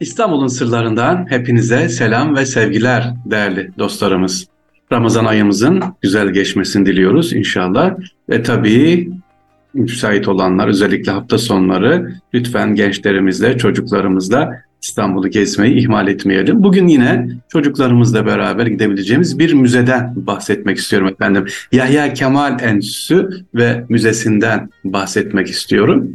İstanbul'un sırlarından hepinize selam ve sevgiler değerli dostlarımız. Ramazan ayımızın güzel geçmesini diliyoruz inşallah. Ve tabii müsait olanlar özellikle hafta sonları lütfen gençlerimizle, çocuklarımızla İstanbul'u gezmeyi ihmal etmeyelim. Bugün yine çocuklarımızla beraber gidebileceğimiz bir müzeden bahsetmek istiyorum efendim. Yahya Kemal Enstitüsü ve müzesinden bahsetmek istiyorum.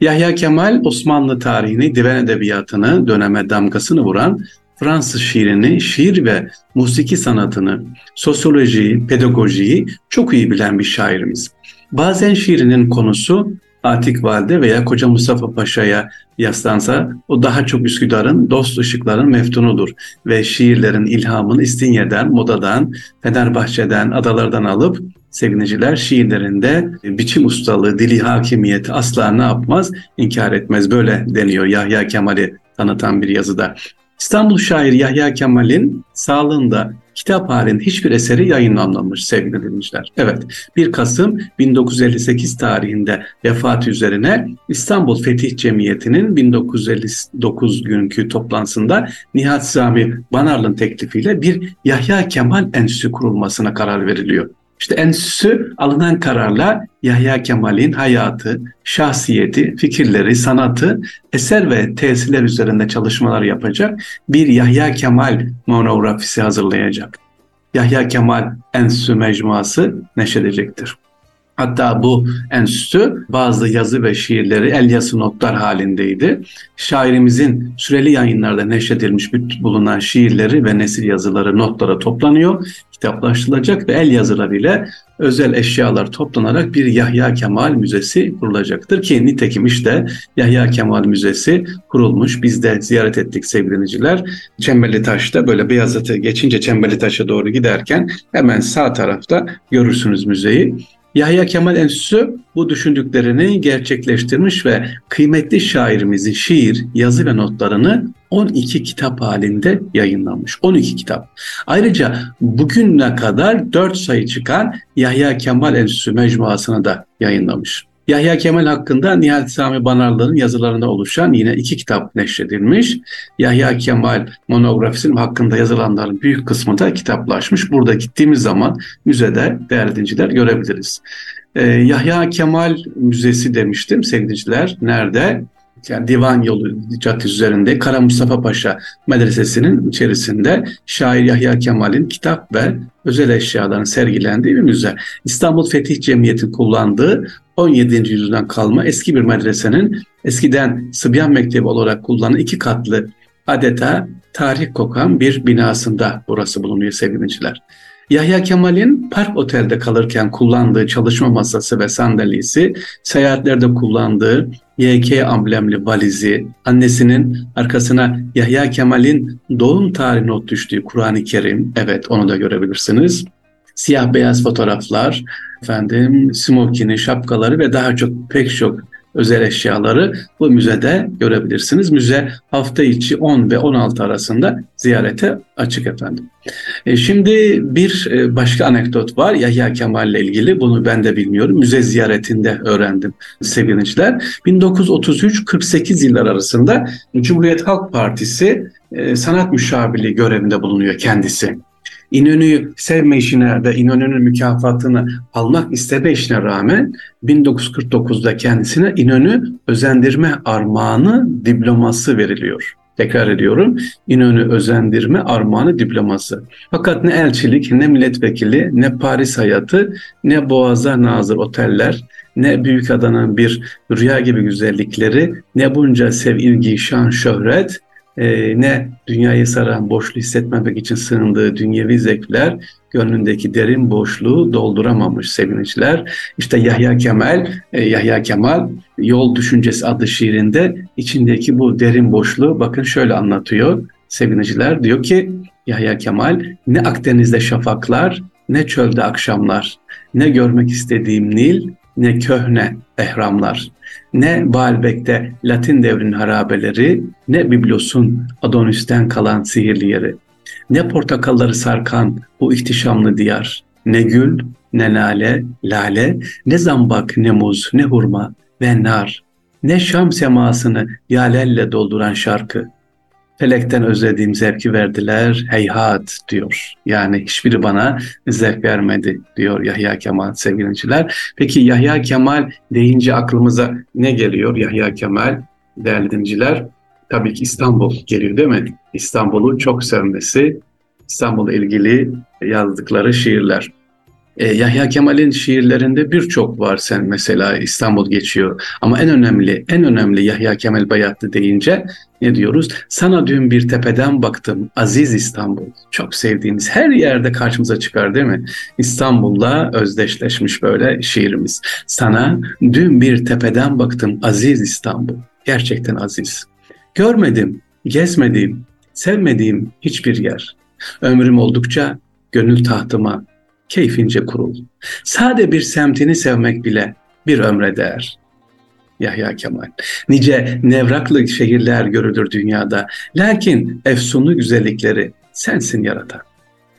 Yahya Kemal Osmanlı tarihini, divan edebiyatını, döneme damgasını vuran Fransız şiirini, şiir ve musiki sanatını, sosyolojiyi, pedagojiyi çok iyi bilen bir şairimiz. Bazen şiirinin konusu Atik Valide veya Koca Mustafa Paşa'ya yaslansa o daha çok Üsküdar'ın, dost ışıkların meftunudur ve şiirlerin ilhamını İstinye'den, Moda'dan, Fenerbahçe'den, adalardan alıp sevineciler şiirlerinde biçim ustalığı, dili hakimiyeti asla ne yapmaz? inkar etmez. Böyle deniyor Yahya Kemal'i tanıtan bir yazıda. İstanbul şair Yahya Kemal'in sağlığında kitap halinde hiçbir eseri yayınlanmamış sevgili dinleyiciler. Evet 1 Kasım 1958 tarihinde vefat üzerine İstanbul Fetih Cemiyeti'nin 1959 günkü toplantısında Nihat Sami Banarlı'nın teklifiyle bir Yahya Kemal Enstitüsü kurulmasına karar veriliyor. İşte enstitüsü alınan kararla Yahya Kemal'in hayatı, şahsiyeti, fikirleri, sanatı, eser ve tesirler üzerinde çalışmalar yapacak bir Yahya Kemal monografisi hazırlayacak. Yahya Kemal Enstitüsü Mecmuası neşredecektir. Hatta bu enstitü bazı yazı ve şiirleri el yazı notlar halindeydi. Şairimizin süreli yayınlarda neşredilmiş bulunan şiirleri ve nesil yazıları notlara toplanıyor, kitaplaştırılacak ve el yazılarıyla özel eşyalar toplanarak bir Yahya Kemal Müzesi kurulacaktır ki nitekim işte Yahya Kemal Müzesi kurulmuş. Biz de ziyaret ettik sevgiliciler. Çemberli Taş'ta böyle Beyazıt'ı geçince Çemberli Taş'a doğru giderken hemen sağ tarafta görürsünüz müzeyi. Yahya Kemal Enstitüsü bu düşündüklerini gerçekleştirmiş ve kıymetli şairimizin şiir, yazı ve notlarını 12 kitap halinde yayınlanmış. 12 kitap. Ayrıca bugüne kadar 4 sayı çıkan Yahya Kemal Enstitüsü mecmuasını da yayınlamış. Yahya Kemal hakkında Nihat Sami Banarlı'nın yazılarında oluşan yine iki kitap neşredilmiş. Yahya Kemal monografisinin hakkında yazılanların büyük kısmı da kitaplaşmış. Burada gittiğimiz zaman müzede değerli dinciler görebiliriz. Ee, Yahya Kemal Müzesi demiştim sevgiliciler. Nerede? yani Divan Yolu Caddesi üzerinde Kara Mustafa Paşa Medresesi'nin içerisinde şair Yahya Kemal'in kitap ve özel eşyaların sergilendiği bir müze. İstanbul Fetih Cemiyeti kullandığı 17. yüzyıldan kalma eski bir medresenin eskiden Sıbyan Mektebi olarak kullanılan iki katlı adeta tarih kokan bir binasında burası bulunuyor sevgiliciler. Yahya Kemal'in Park Otel'de kalırken kullandığı çalışma masası ve sandalyesi, seyahatlerde kullandığı YK amblemli valizi, annesinin arkasına Yahya Kemal'in doğum tarihi not düştüğü Kur'an-ı Kerim, evet onu da görebilirsiniz. Siyah beyaz fotoğraflar, efendim smokini, şapkaları ve daha çok pek çok özel eşyaları bu müzede görebilirsiniz. Müze hafta içi 10 ve 16 arasında ziyarete açık efendim. E şimdi bir e, başka anekdot var Yahya Kemal ile ilgili. Bunu ben de bilmiyorum. Müze ziyaretinde öğrendim sevgiliciler. 1933-48 yıllar arasında Cumhuriyet Halk Partisi e, sanat müşavirliği görevinde bulunuyor kendisi. İnönü'yü sevme işine ve İnönü'nün mükafatını almak isteme işine rağmen 1949'da kendisine İnönü özendirme armağanı diploması veriliyor. Tekrar ediyorum İnönü özendirme armağanı diploması. Fakat ne elçilik, ne milletvekili, ne Paris hayatı, ne Boğaz'a nazır oteller, ne büyük adanın bir rüya gibi güzellikleri, ne bunca sev, ilgi, şan, şöhret, e, ne dünyayı saran boşluğu hissetmemek için sığındığı dünyevi zevkler gönlündeki derin boşluğu dolduramamış sevinçler. İşte Yahya Kemal, e, Yahya Kemal Yol Düşüncesi adlı şiirinde içindeki bu derin boşluğu bakın şöyle anlatıyor sevinçler. Diyor ki Yahya Kemal ne Akdeniz'de şafaklar ne çölde akşamlar ne görmek istediğim Nil ne köhne ehramlar, ne Baalbek'te Latin devrinin harabeleri, ne Biblos'un Adonis'ten kalan sihirli yeri, ne portakalları sarkan bu ihtişamlı diyar, ne gül, ne lale, lale, ne zambak, ne muz, ne hurma ve nar, ne Şam semasını yalelle dolduran şarkı, Felekten özlediğim zevki verdiler, heyhat diyor. Yani hiçbiri bana zevk vermedi diyor Yahya Kemal sevgiliciler. Peki Yahya Kemal deyince aklımıza ne geliyor Yahya Kemal değerli dinciler? Tabii ki İstanbul geliyor değil mi? İstanbul'u çok sevmesi, İstanbul'la ilgili yazdıkları şiirler. E, Yahya Kemal'in şiirlerinde birçok var sen mesela İstanbul geçiyor. Ama en önemli, en önemli Yahya Kemal Bayatlı deyince ne diyoruz? Sana dün bir tepeden baktım aziz İstanbul. Çok sevdiğimiz her yerde karşımıza çıkar değil mi? İstanbul'la özdeşleşmiş böyle şiirimiz. Sana dün bir tepeden baktım aziz İstanbul. Gerçekten aziz. Görmedim, gezmediğim, sevmediğim hiçbir yer. Ömrüm oldukça gönül tahtıma keyfince kurul. Sade bir semtini sevmek bile bir ömre değer. Yahya Kemal. Nice nevraklı şehirler görülür dünyada. Lakin efsunlu güzellikleri sensin yaratan.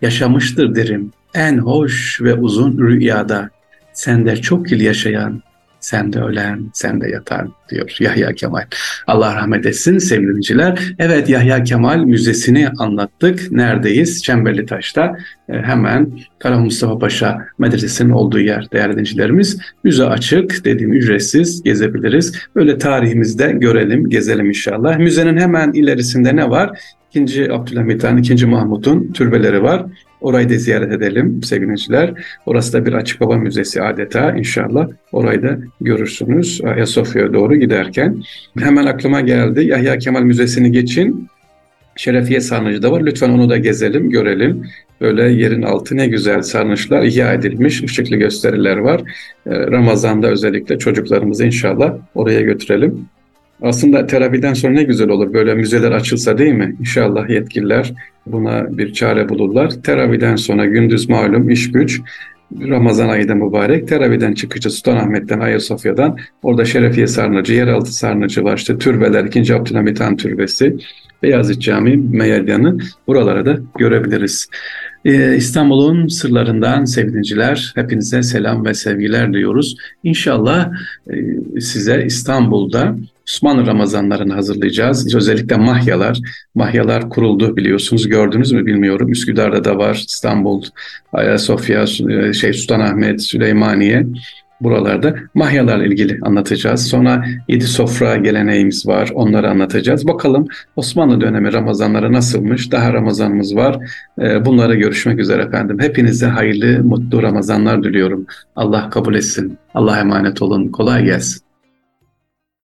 Yaşamıştır derim en hoş ve uzun rüyada. Sende çok yıl yaşayan sen de ölen, sen de yatan diyor Yahya Kemal. Allah rahmet etsin sevgiliciler. Evet Yahya Kemal Müzesi'ni anlattık. Neredeyiz? Çemberli Taş'ta. E, hemen Kara Mustafa Paşa Medresesi'nin olduğu yer değerli dinleyicilerimiz. Müze açık, dediğim ücretsiz gezebiliriz. Böyle tarihimizde görelim, gezelim inşallah. Müzenin hemen ilerisinde ne var? İkinci Abdülhamit Han, ikinci Mahmut'un türbeleri var. Orayı da ziyaret edelim sevgiliciler. Orası da bir açık hava müzesi adeta inşallah. Orayı da görürsünüz Ayasofya'ya doğru giderken. Hemen aklıma geldi Yahya Kemal Müzesi'ni geçin. Şerefiye Sarnıcı da var. Lütfen onu da gezelim, görelim. Böyle yerin altı ne güzel sarnıçlar ihya edilmiş, ışıklı gösteriler var. Ee, Ramazan'da özellikle çocuklarımızı inşallah oraya götürelim. Aslında terapiden sonra ne güzel olur böyle müzeler açılsa değil mi? İnşallah yetkililer buna bir çare bulurlar. Teraviden sonra gündüz malum iş güç Ramazan ayı da mübarek. Teraviden çıkıcı Sultanahmet'ten, Ayasofya'dan orada Şerefiye Sarnıcı, Yeraltı Sarnıcı var. İşte türbeler, 2. Abdülhamit Han Türbesi, Beyazıt Camii, Meyelyan'ı buralara da görebiliriz. Ee, İstanbul'un sırlarından sevgiliciler hepinize selam ve sevgiler diyoruz. İnşallah e, size İstanbul'da Osmanlı Ramazanlarını hazırlayacağız. Özellikle mahyalar. Mahyalar kuruldu biliyorsunuz. Gördünüz mü bilmiyorum. Üsküdar'da da var. İstanbul, Ayasofya, e, şey Sultanahmet, Süleymaniye buralarda mahyalarla ilgili anlatacağız. Sonra yedi sofra geleneğimiz var. Onları anlatacağız. Bakalım Osmanlı dönemi Ramazanları nasılmış? Daha Ramazanımız var. E, bunlara görüşmek üzere efendim. Hepinize hayırlı, mutlu Ramazanlar diliyorum. Allah kabul etsin. Allah emanet olun. Kolay gelsin.